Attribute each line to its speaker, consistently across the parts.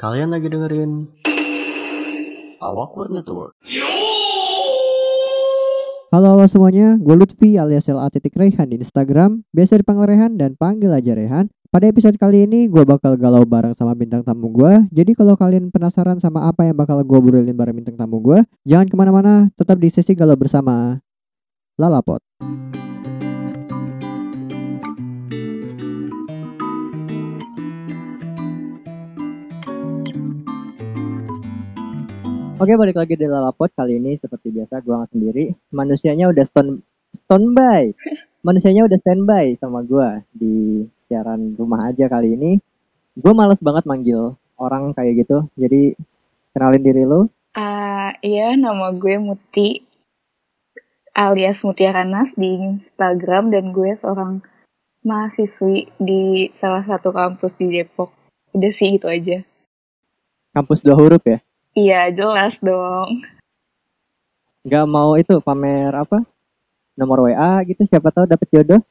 Speaker 1: Kalian lagi dengerin Awkward Network.
Speaker 2: Halo halo semuanya, gue Lutfi alias LA titik Rehan di Instagram. Biasa dipanggil Rehan dan panggil aja Rehan. Pada episode kali ini gue bakal galau bareng sama bintang tamu gue Jadi kalau kalian penasaran sama apa yang bakal gue burilin bareng bintang tamu gue Jangan ke mana-mana, tetap di sesi galau bersama Lalapot Oke balik lagi di Lalapot. Kali ini seperti biasa gue nggak sendiri. Manusianya udah stone standby. Manusianya udah standby sama gue di siaran rumah aja kali ini. Gue males banget manggil orang kayak gitu. Jadi kenalin diri lu.
Speaker 3: Ah, iya, nama gue Muti alias Mutiara Nas di Instagram dan gue seorang mahasiswi di salah satu kampus di Depok. Udah sih itu aja.
Speaker 2: Kampus dua huruf ya
Speaker 3: Iya, jelas dong.
Speaker 2: Gak mau itu pamer apa Nomor WA gitu siapa tahu dapet jodoh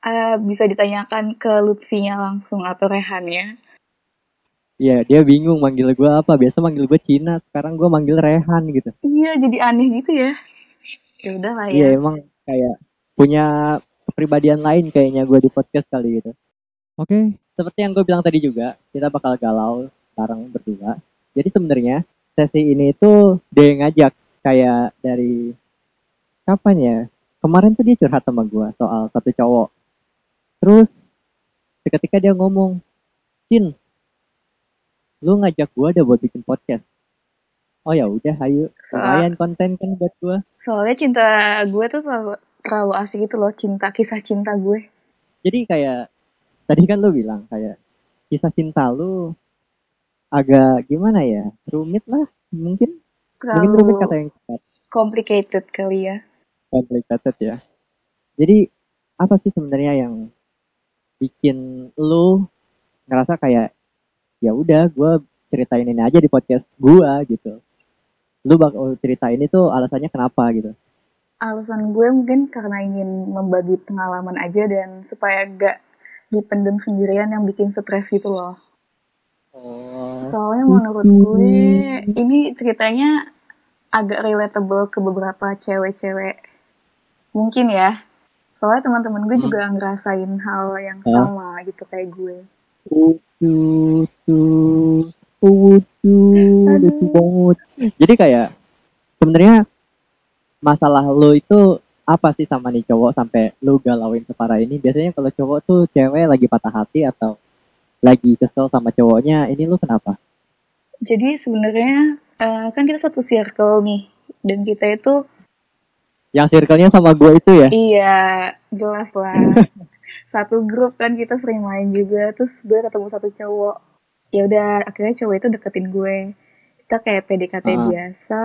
Speaker 3: Ah, bisa ditanyakan ke Lutfinya langsung atau Rehan ya.
Speaker 2: Iya dia bingung manggil gue apa Biasa manggil gue Cina Sekarang gue manggil Rehan gitu
Speaker 3: Iya, jadi aneh gitu ya. Ya udah lah
Speaker 2: Iya
Speaker 3: ya.
Speaker 2: emang kayak punya kepribadian lain kayaknya gue di podcast kali gitu. Oke. Seperti yang gue bilang tadi juga, kita bakal galau bareng berdua. Jadi sebenarnya sesi ini itu dia yang ngajak kayak dari kapan ya? Kemarin tuh dia curhat sama gue soal satu cowok. Terus seketika dia ngomong, Cin, lu ngajak gue ada buat bikin podcast. Oh ya udah, ayo. Lumayan konten kan buat gue.
Speaker 3: Soalnya cinta gue tuh terlalu, terlalu asik gitu loh, cinta kisah cinta gue.
Speaker 2: jadi kayak tadi kan lu bilang kayak kisah cinta lu agak gimana ya rumit lah mungkin. Mungkin rumit kata
Speaker 3: Terlalu
Speaker 2: yang tepat.
Speaker 3: complicated kali ya.
Speaker 2: complicated ya. Jadi apa sih sebenarnya yang bikin lu ngerasa kayak ya udah gue ceritain ini aja di podcast gua gitu. Lu bakal ceritain itu alasannya kenapa gitu.
Speaker 3: Alasan gue mungkin karena ingin membagi pengalaman aja dan supaya gak dipendem sendirian yang bikin stres gitu loh.
Speaker 2: Oh
Speaker 3: Soalnya menurut gue ini ceritanya agak relatable ke beberapa cewek-cewek. Mungkin ya. Soalnya teman-teman gue
Speaker 2: Hmm.
Speaker 3: juga ngerasain hal yang sama gitu kayak gue.
Speaker 2: Jadi kayak sebenarnya masalah lo itu apa sih sama nih cowok sampai lu galauin separah ini? Biasanya kalau cowok tuh cewek lagi patah hati atau lagi kesel sama cowoknya, ini lu kenapa?
Speaker 3: Jadi sebenarnya eh, kan kita satu circle nih dan kita itu
Speaker 2: Yang circle-nya sama gue itu ya?
Speaker 3: iya jelas lah satu grup kan kita sering main juga terus gue ketemu satu cowok ya udah akhirnya cowok itu deketin gue kita kayak PDKT
Speaker 2: Ah.
Speaker 3: biasa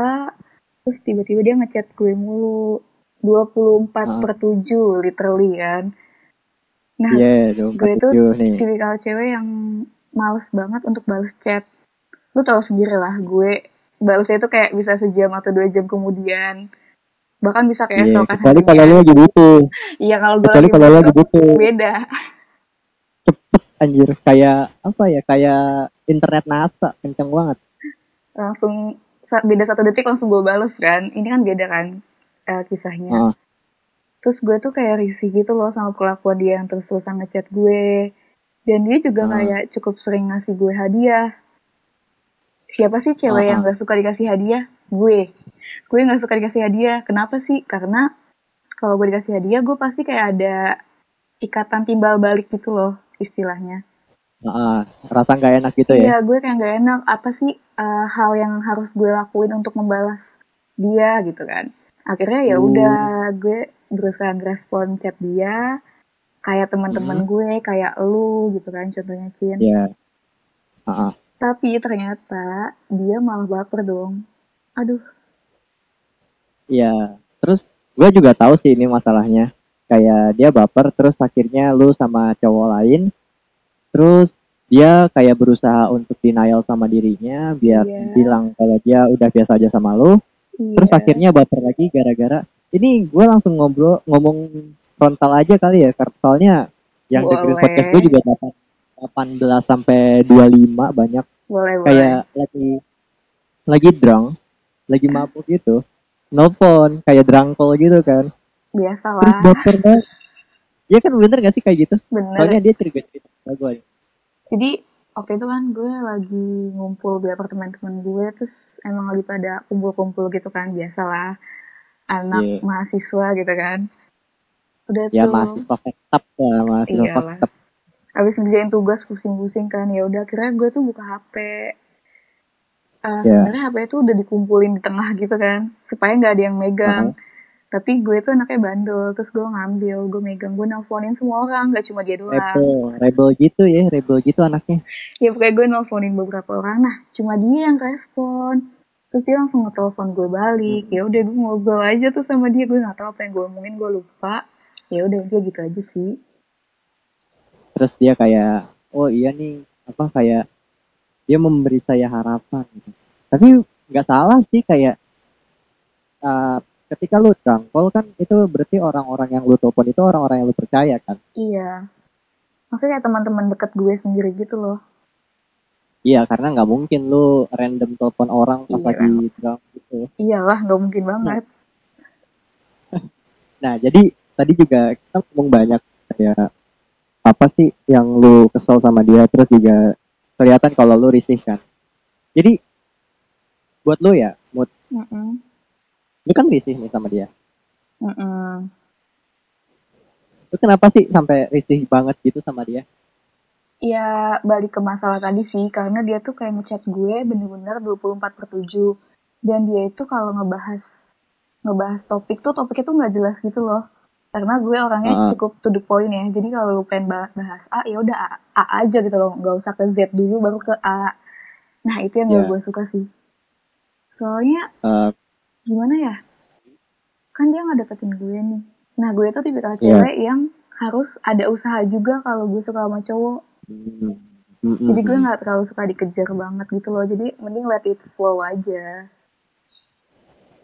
Speaker 3: terus tiba-tiba dia ngechat gue mulu 24
Speaker 2: Ah.
Speaker 3: per 7 literally kan nah
Speaker 2: dong,
Speaker 3: gue
Speaker 2: tujuh nih.
Speaker 3: tipikal cewek yang males banget untuk balas chat lu tau sendiri lah gue balasnya itu kayak bisa sejam atau dua jam kemudian bahkan bisa kayak
Speaker 2: Iya,
Speaker 3: esokan
Speaker 2: kecuali kalau lu lagi butuh.
Speaker 3: iya kalau gue lagi
Speaker 2: kalau lu lagi
Speaker 3: butuh
Speaker 2: butuh.
Speaker 3: beda
Speaker 2: Anjir, kayak apa ya? Kayak internet NASA, kenceng banget.
Speaker 3: langsung beda satu detik langsung gue bales kan ini kan beda kan eh, kisahnya
Speaker 2: Ah.
Speaker 3: Terus gue tuh kayak risih gitu loh sama perlakuan dia yang terus-terusan ngechat gue dan dia juga
Speaker 2: Ah.
Speaker 3: kayak cukup sering ngasih gue hadiah siapa sih cewek
Speaker 2: Ah,
Speaker 3: yang
Speaker 2: ah.
Speaker 3: gak suka dikasih hadiah gue gue gak suka dikasih hadiah kenapa sih karena kalau gue dikasih hadiah gue pasti kayak ada ikatan timbal balik gitu loh istilahnya
Speaker 2: Ah, rasa nggak enak gitu ya?
Speaker 3: Iya, gue kayak gak enak. Apa sih uh, hal yang harus gue lakuin untuk membalas dia gitu kan? Akhirnya ya
Speaker 2: Hmm.
Speaker 3: udah gue berusaha ngerespon chat dia kayak teman-teman gue, kayak lu gitu kan, contohnya Cin.
Speaker 2: Hmm. Iya. Ah, ah.
Speaker 3: Tapi ternyata dia malah baper dong. Aduh,
Speaker 2: Iya. Terus gue juga tahu sih ini masalahnya. Kayak dia baper terus akhirnya lu sama cowok lain. Terus dia kayak berusaha untuk denial sama dirinya biar
Speaker 3: Iya.
Speaker 2: bilang kalau dia udah biasa aja sama lu.
Speaker 3: iya.
Speaker 2: Terus akhirnya baper lagi gara-gara ini gue langsung ngobrol ngomong frontal aja kali ya karena soalnya yang dengerin
Speaker 3: Boleh.
Speaker 2: podcast gue juga dapat 18 sampai 25 banyak.
Speaker 3: Boleh boleh.
Speaker 2: kayak lagi lagi drunk lagi mabuk gitu. Nelfon kayak drangkol gitu kan.
Speaker 3: Biasa
Speaker 2: terus
Speaker 3: lah
Speaker 2: baper banget ya kan bener gak sih kayak gitu?
Speaker 3: Bener.
Speaker 2: Soalnya dia cerita cerita gue
Speaker 3: jadi waktu itu kan gue lagi ngumpul di apartemen temen gue terus emang lagi pada kumpul-kumpul gitu kan biasa lah anak
Speaker 2: Iya.
Speaker 3: mahasiswa gitu kan. Udah
Speaker 2: ya
Speaker 3: tuh.
Speaker 2: mahasiswa tetap ya mahasiswa tetap.
Speaker 3: Habis ngerjain tugas pusing-pusing kan ya udah akhirnya gue tuh buka HP Eh,
Speaker 2: Ya.
Speaker 3: sebenarnya HP itu udah dikumpulin di tengah gitu kan supaya nggak ada yang megang. Tapi gue tuh anaknya bandel terus gue ngambil gue megang gue nelfonin semua orang nggak cuma dia doang.
Speaker 2: Rebel rebel gitu ya rebel gitu anaknya.
Speaker 3: Ya pokoknya gue nelfonin beberapa orang. Nah cuma dia yang respon terus dia langsung ngetelepon gue balik. Ya udah gue ngobrol aja tuh sama dia. Gue nggak tahu apa yang gue omongin gue lupa. Ya udah dia gitu aja sih.
Speaker 2: Terus dia kayak oh iya nih. Apa kayak dia memberi saya harapan gitu. tapi nggak salah sih kayak uh, ketika lu drangkol kan itu berarti orang-orang yang lu telepon itu orang-orang yang lu percaya kan?
Speaker 3: Iya. Maksudnya teman-teman deket gue sendiri gitu loh
Speaker 2: iya karena nggak mungkin lu random telepon orang pas
Speaker 3: Iya.
Speaker 2: lagi drunk gitu
Speaker 3: iyalah nggak mungkin banget
Speaker 2: nah jadi tadi juga kita ngomong banyak kayak apa sih yang lu kesel sama dia terus juga kelihatan kalau lu risih kan jadi buat lu ya mood
Speaker 3: Mm-mm.
Speaker 2: lu kan risih nih sama dia
Speaker 3: Mm-mm.
Speaker 2: lu kenapa sih sampai risih banget gitu sama dia
Speaker 3: ya balik ke masalah tadi sih karena dia tuh kayak ngechat gue bener-bener 24 per 7 dan dia itu kalau ngebahas ngebahas topik tuh topiknya tuh nggak jelas gitu loh. Karena gue orangnya
Speaker 2: Ah.
Speaker 3: cukup to the point ya. Jadi kalau lu pengen ba- bahas A ya udah A, A aja gitu loh. Nggak usah ke Z dulu baru ke A. Nah itu yang
Speaker 2: Ya.
Speaker 3: gue suka sih. Soalnya
Speaker 2: Eh,
Speaker 3: gimana ya? Kan dia nggak deketin gue nih. Nah gue tuh tipikal
Speaker 2: Iya.
Speaker 3: cewek yang harus ada usaha juga kalau gue suka sama cowok
Speaker 2: mm, mm,
Speaker 3: jadi gue
Speaker 2: mm.
Speaker 3: nggak terlalu suka dikejar banget gitu loh jadi mending let it flow aja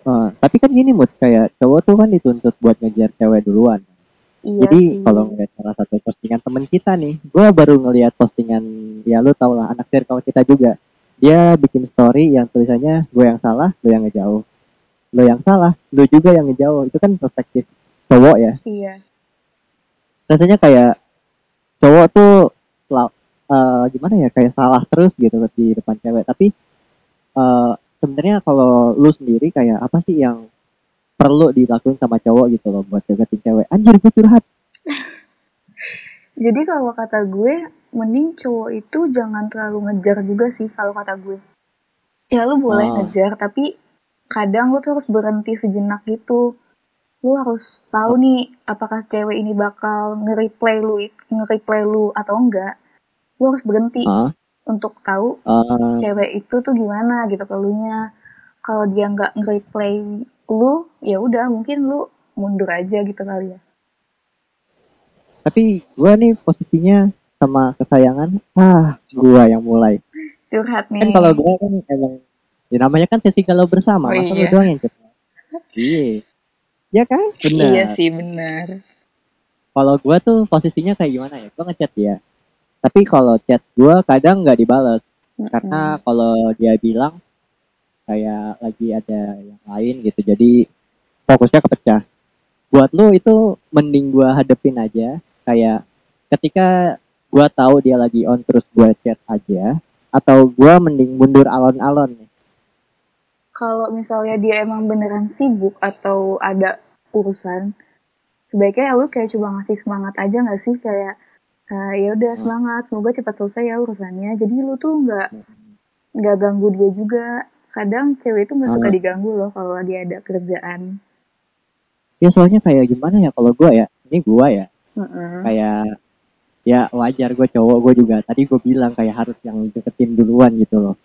Speaker 2: Eh, tapi kan gini mood kayak cowok tuh kan dituntut buat ngejar cewek duluan
Speaker 3: iya
Speaker 2: Jadi kalau ngeliat salah satu postingan temen kita nih, gue baru ngeliat postingan ya lu tau lah anak circle kita juga. Dia bikin story yang tulisannya gue yang salah, lu yang ngejauh. Lu yang salah, lu juga yang ngejauh. Itu kan perspektif cowok ya.
Speaker 3: iya
Speaker 2: Rasanya kayak cowok tuh eh, gimana ya kayak salah terus gitu di depan cewek. Tapi eh, sebenarnya kalau lu sendiri kayak apa sih yang perlu dilakuin sama cowok gitu loh buat deketin cewek. Anjir gue curhat.
Speaker 3: jadi kalau kata gue mending cowok itu jangan terlalu ngejar juga sih kalau kata gue ya lu boleh
Speaker 2: Ah.
Speaker 3: ngejar tapi kadang lu tuh harus berhenti sejenak gitu lu harus tahu nih apakah cewek ini bakal nge-reply lu nge-reply lu atau enggak lu harus berhenti
Speaker 2: Ah,
Speaker 3: untuk tahu
Speaker 2: eh,
Speaker 3: cewek itu tuh gimana gitu keluhnya. Kalau dia nggak nge-reply lu ya udah mungkin lu mundur aja gitu kali ya.
Speaker 2: Tapi gue nih posisinya sama kesayangan ah gue yang mulai.
Speaker 3: Curhat nih.
Speaker 2: kan kalau gue kan emang ya namanya kan sesi galau bersama
Speaker 3: Oh,
Speaker 2: masa lu
Speaker 3: iya.
Speaker 2: doang yang curhat? Iya. Ya kan? Benar.
Speaker 3: iya sih benar.
Speaker 2: Kalau gue tuh posisinya kayak gimana ya? Gue ngechat dia tapi kalau chat gue kadang nggak dibales. Karena kalau dia bilang kayak lagi ada yang lain gitu jadi fokusnya kepecah. Buat lu itu mending gua hadepin aja. Kayak ketika gua tahu dia lagi on terus gua chat aja atau gua mending mundur alon-alon nih.
Speaker 3: Kalau misalnya dia emang beneran sibuk atau ada urusan sebaiknya lu kayak coba ngasih semangat aja nggak sih? Kayak "Ah, ya udah
Speaker 2: Hmm.
Speaker 3: semangat semoga cepat selesai ya urusannya jadi lu tuh nggak nggak ganggu dia juga kadang cewek itu nggak suka
Speaker 2: Hmm.
Speaker 3: diganggu loh kalau lagi ada kerjaan
Speaker 2: ya soalnya kayak gimana ya kalau gua ya ini gua ya
Speaker 3: Mm-mm.
Speaker 2: kayak ya wajar gue cowok gue juga tadi gue bilang kayak harus yang deketin duluan gitu loh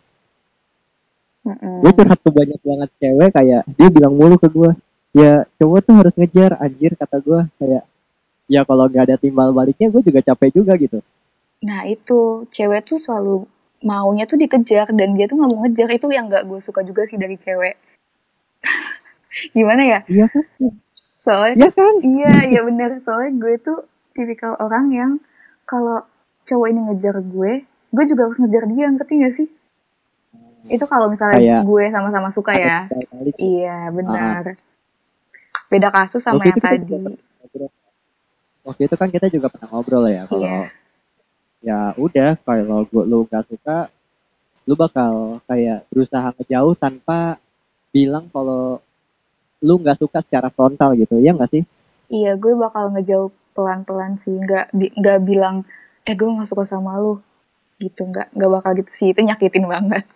Speaker 3: Mm-mm.
Speaker 2: gue curhat ke banyak banget cewek kayak dia bilang mulu ke gue ya cowok tuh harus ngejar anjir kata gue kayak ya kalau nggak ada timbal baliknya gue juga capek juga gitu
Speaker 3: Nah itu cewek tuh selalu maunya tuh dikejar dan dia tuh nggak mau ngejar itu yang nggak gue suka juga sih dari cewek. Gimana ya?
Speaker 2: iya kan
Speaker 3: Soalnya
Speaker 2: iya kan
Speaker 3: iya iya bener soalnya gue tuh tipikal orang yang kalau cowok ini ngejar gue, gue juga harus ngejar dia ngerti gak sih? Itu kalau misalnya
Speaker 2: Kayak-
Speaker 3: gue sama-sama suka ya. Iya, benar. Beda kasus sama yang tadi.
Speaker 2: Waktu itu kan kita juga pernah ngobrol ya kalau
Speaker 3: Iya.
Speaker 2: ya udah kalau gua lu gak suka lu bakal kayak berusaha ngejauh tanpa bilang kalau lu nggak suka secara frontal gitu ya nggak sih
Speaker 3: Iya, gue bakal ngejauh pelan-pelan sih. Nggak, bi- nggak bilang, eh gue nggak suka sama lu. Gitu, nggak, nggak bakal gitu sih. Itu nyakitin banget.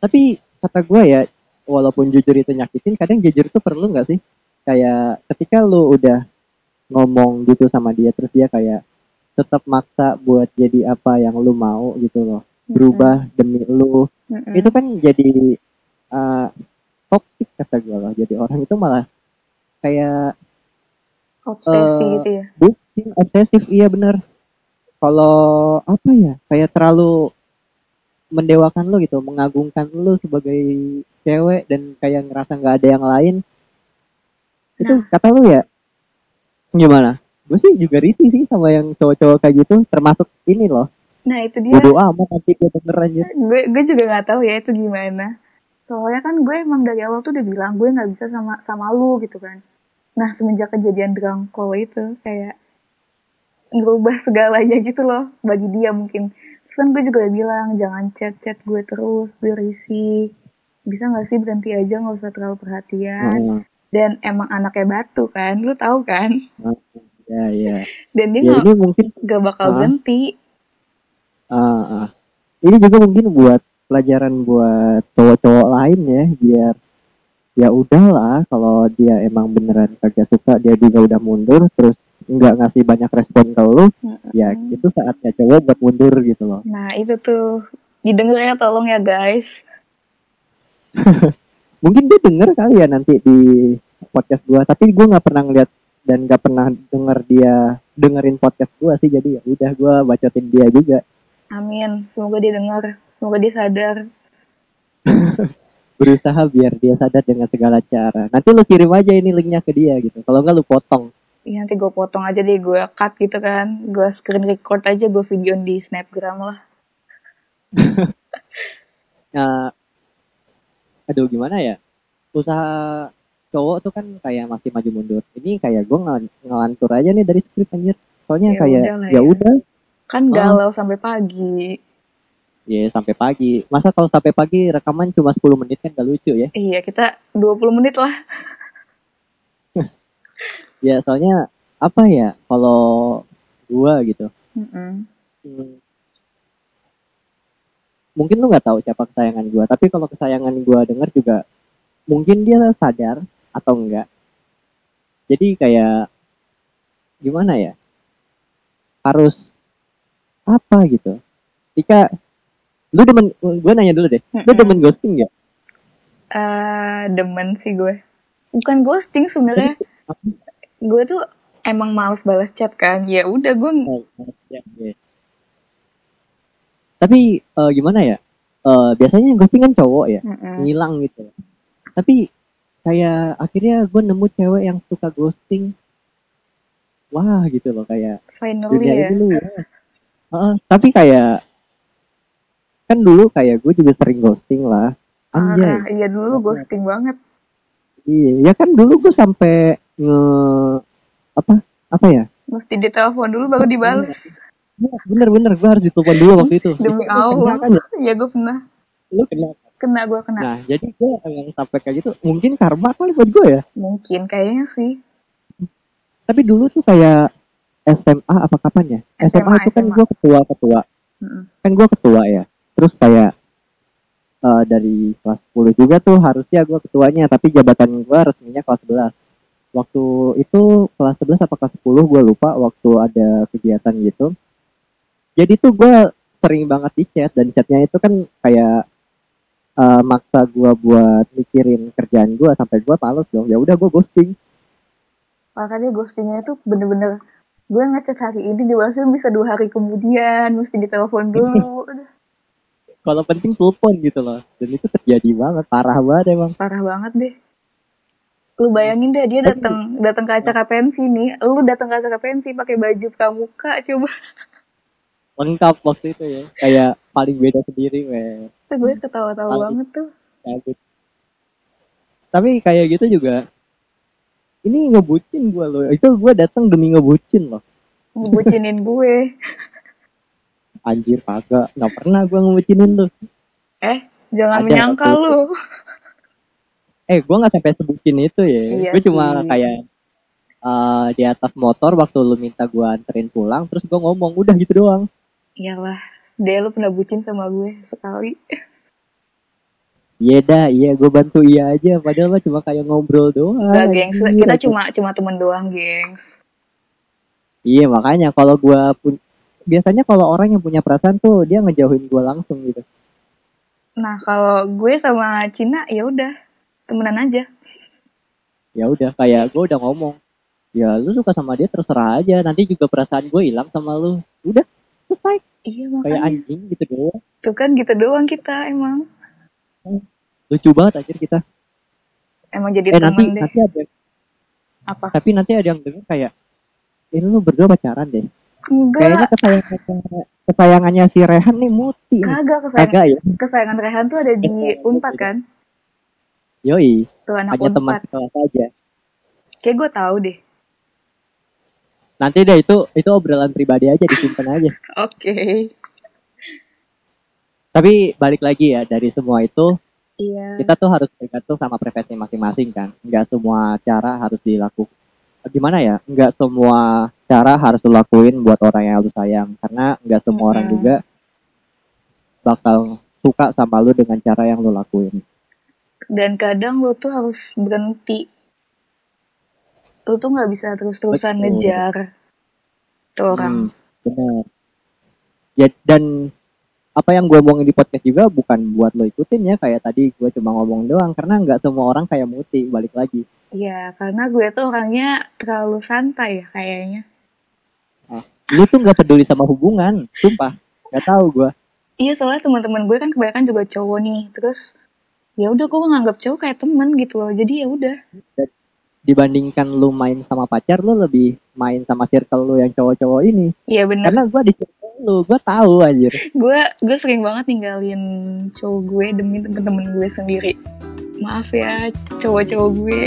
Speaker 2: tapi kata gue ya walaupun jujur itu nyakitin kadang jujur itu perlu nggak sih kayak ketika lu udah ngomong gitu sama dia terus dia kayak tetap maksa buat jadi apa yang lu mau gitu loh berubah demi lu
Speaker 3: Mm-mm.
Speaker 2: itu kan jadi uh, toxic kata gue loh jadi orang itu malah kayak
Speaker 3: Obsesi
Speaker 2: eh,
Speaker 3: gitu ya.
Speaker 2: bucin obsesif iya bener kalau apa ya kayak terlalu mendewakan lu gitu mengagungkan lu sebagai cewek dan kayak ngerasa nggak ada yang lain itu
Speaker 3: Nah.
Speaker 2: kata lu ya gimana? Gue sih juga risih sih sama yang cowok-cowok kayak gitu termasuk ini loh.
Speaker 3: Nah, itu dia.
Speaker 2: bodo amat nanti gue denger aja.
Speaker 3: Gue gue juga nggak tahu ya itu gimana. Soalnya kan gue emang dari awal tuh udah bilang gue nggak bisa sama sama lu gitu kan. Nah semenjak kejadian drangkol itu kayak ngerubah segalanya gitu loh bagi dia mungkin. Terus kan gue juga udah bilang jangan chat chat gue terus gue risih. Bisa nggak sih berhenti aja nggak usah terlalu perhatian.
Speaker 2: Heeh.
Speaker 3: Dan emang anaknya batu kan lu tahu kan
Speaker 2: ya ya
Speaker 3: dan dia
Speaker 2: ya ini mungkin
Speaker 3: nggak bakal
Speaker 2: Ah.
Speaker 3: berhenti
Speaker 2: Ah, ah. Ini juga mungkin buat pelajaran buat cowok-cowok lain ya, biar ya udahlah kalau dia emang beneran kagak suka dia juga udah mundur terus nggak ngasih banyak respon ke lu ya
Speaker 3: Mm-mm.
Speaker 2: itu saatnya cowok buat mundur gitu loh
Speaker 3: nah itu tuh didengar ya tolong ya guys
Speaker 2: mungkin dia denger kali ya nanti di podcast gua tapi gua nggak pernah ngeliat dan nggak pernah denger dia dengerin podcast gua sih jadi ya udah gua bacotin dia juga
Speaker 3: Amin. Semoga dia dengar. Semoga dia sadar.
Speaker 2: berusaha biar dia sadar dengan segala cara nanti lu kirim aja ini linknya ke dia gitu kalau nggak lu potong
Speaker 3: Ya, nanti gue potong aja deh, gue cut gitu kan. Gue screen record aja, gue videoin di Snapgram lah.
Speaker 2: Nah, aduh gimana ya? Usaha cowok tuh kan kayak masih maju mundur. Ini kayak gue ngel ngelantur aja nih dari skrip anjir. Soalnya
Speaker 3: Ya
Speaker 2: kayak ya
Speaker 3: ya.
Speaker 2: udah,
Speaker 3: Kan
Speaker 2: Oh.
Speaker 3: galau sampai pagi.
Speaker 2: ya sampai pagi. Masa kalau sampai pagi rekaman cuma 10 menit kan gak lucu ya?
Speaker 3: Iya, kita 20 menit lah.
Speaker 2: Ya soalnya apa ya? Kalau gua gitu.
Speaker 3: Mm-mm.
Speaker 2: hmm, mungkin lu nggak tahu siapa kesayangan gua, tapi kalau kesayangan gua denger juga mungkin dia sadar atau enggak. Jadi kayak gimana ya? Harus apa gitu. Jika lu demen gue nanya dulu deh. Lu demen ghosting nggak?
Speaker 3: Eh, demen sih gue. Bukan ghosting sebenarnya. gue tuh emang males balas chat kan. Ya udah gue
Speaker 2: Oh, ya, ya. Tapi eh, gimana ya? Eh, biasanya yang ghosting kan cowok ya. Ngilang gitu tapi kayak akhirnya gue nemu cewek yang suka ghosting wah gitu loh kayak
Speaker 3: finally
Speaker 2: dunia
Speaker 3: ya.
Speaker 2: ini lu ya. Heeh, tapi kayak kan dulu kayak gue juga sering ghosting lah anjay
Speaker 3: Iya dulu lu ghosting banget.
Speaker 2: iya ya kan dulu gue sampai nge apa apa ya
Speaker 3: Mesti ditelepon dulu baru dibales.
Speaker 2: bener-bener gue harus ditelepon dulu waktu itu
Speaker 3: Demi Allah.
Speaker 2: kan ya?
Speaker 3: Ya gue pernah.
Speaker 2: lu kena
Speaker 3: Kena gue kena.
Speaker 2: nah jadi gue yang sampai kayak gitu mungkin karma kali buat gue ya
Speaker 3: Mungkin kayaknya sih.
Speaker 2: tapi dulu tuh kayak SMA apa kapan ya SMA,
Speaker 3: SMA,
Speaker 2: itu kan gue ketua ketua
Speaker 3: Mm-mm.
Speaker 2: kan gue ketua ya terus kayak eh, dari kelas 10 juga tuh harusnya gue ketuanya tapi jabatan gue resminya kelas 11 waktu itu kelas 11 apa kelas 10 gue lupa waktu ada kegiatan gitu jadi tuh gue sering banget di chat dan chatnya itu kan kayak eh, maksa gue buat mikirin kerjaan gue sampai gue males dong. Ya udah gue ghosting.
Speaker 3: Makanya ghostingnya itu bener-bener gue ngechat hari ini dibalasnya bisa dua hari kemudian mesti ditelepon dulu.
Speaker 2: Kalau penting telepon gitu loh. Dan itu terjadi banget. Parah banget emang.
Speaker 3: Parah banget deh. Lu bayangin deh dia datang datang ke acara pensi nih. Lu datang ke acara pensi pakai baju pramuka coba
Speaker 2: lengkap waktu itu ya. Kayak paling beda sendiri weh.
Speaker 3: Gue ketawa-tawa banget tuh.
Speaker 2: cabut tapi kayak gitu juga ini ngebucin gue loh. Itu gue datang demi ngebucin loh.
Speaker 3: Ngebucinin gue.
Speaker 2: Anjir kagak. Nggak pernah gue ngebucinin lu
Speaker 3: eh jangan
Speaker 2: Ada
Speaker 3: menyangka lu.
Speaker 2: eh gue nggak sampai sebutin itu ya.
Speaker 3: Iya
Speaker 2: gue cuma kayak eh, di atas motor waktu lu minta gue anterin pulang terus gue ngomong udah gitu doang
Speaker 3: iyalah deh lu pernah bucin sama gue sekali.
Speaker 2: Iya dah iya gue bantu iya aja. Padahal mah cuma kayak ngobrol doang.
Speaker 3: Gak gengs.
Speaker 2: Anjir.
Speaker 3: kita cuma cuma temen doang gengs.
Speaker 2: Iya makanya kalau gue pun biasanya kalau orang yang punya perasaan tuh dia ngejauhin gue langsung gitu.
Speaker 3: Nah kalau gue sama Cina ya udah temenan aja.
Speaker 2: Ya udah kayak gue udah ngomong ya lu suka sama dia terserah aja. Nanti juga perasaan gue hilang sama lu. Udah selesai
Speaker 3: iya
Speaker 2: kayak
Speaker 3: makanya
Speaker 2: anjing gitu doang.
Speaker 3: Tuh kan gitu doang kita emang.
Speaker 2: Lucu banget anjir kita.
Speaker 3: Emang jadi
Speaker 2: eh nanti
Speaker 3: temen deh.
Speaker 2: nanti ada.
Speaker 3: Apa?
Speaker 2: Tapi nanti ada yang denger kayak ini lu berdua pacaran deh. Kayaknya
Speaker 3: enggak
Speaker 2: kesayangannya kesayangannya si Rehan nih Muti.
Speaker 3: Kagak kesayangan
Speaker 2: kagak ya.
Speaker 3: kesayangan Rehan tuh ada di
Speaker 2: Eh,
Speaker 3: Unpad kan?
Speaker 2: Yoi.
Speaker 3: Tuh anak
Speaker 2: hanya teman sekelas aja.
Speaker 3: Kayak gue tahu deh
Speaker 2: nanti deh itu itu obrolan pribadi aja disimpan aja.
Speaker 3: Oke.
Speaker 2: Tapi balik lagi ya dari semua itu
Speaker 3: iya.
Speaker 2: kita tuh harus tergantung sama preferensi masing-masing kan. Nggak semua cara harus dilakukan gimana ya? Nggak semua cara harus dilakuin buat orang yang lu sayang. Karena nggak semua orang
Speaker 3: Mm-mm.
Speaker 2: juga bakal suka sama lu dengan cara yang lu lakuin.
Speaker 3: Dan kadang lu tuh harus berhenti lu tuh nggak bisa terus-terusan ngejar tuh orang
Speaker 2: Hmm, ya dan apa yang gue omongin di podcast juga bukan buat lo ikutin ya kayak tadi gue cuma ngomong doang karena nggak semua orang kayak Muti balik lagi
Speaker 3: Iya, karena gue tuh orangnya terlalu santai ya kayaknya.
Speaker 2: lu tuh nggak peduli sama hubungan sumpah nggak tahu gue
Speaker 3: Iya, soalnya teman-teman gue kan kebanyakan juga cowok nih. Terus ya udah gue nganggap cowok kayak temen gitu loh. Jadi ya udah.
Speaker 2: Dibandingkan lu main sama pacar lu lebih main sama circle lu yang cowok-cowok ini
Speaker 3: Iya bener.
Speaker 2: karena gue di circle lu gue tahu anjir
Speaker 3: Gue gue sering banget ninggalin cowok gue demi temen-temen gue sendiri. Maaf ya cowok-cowok gue.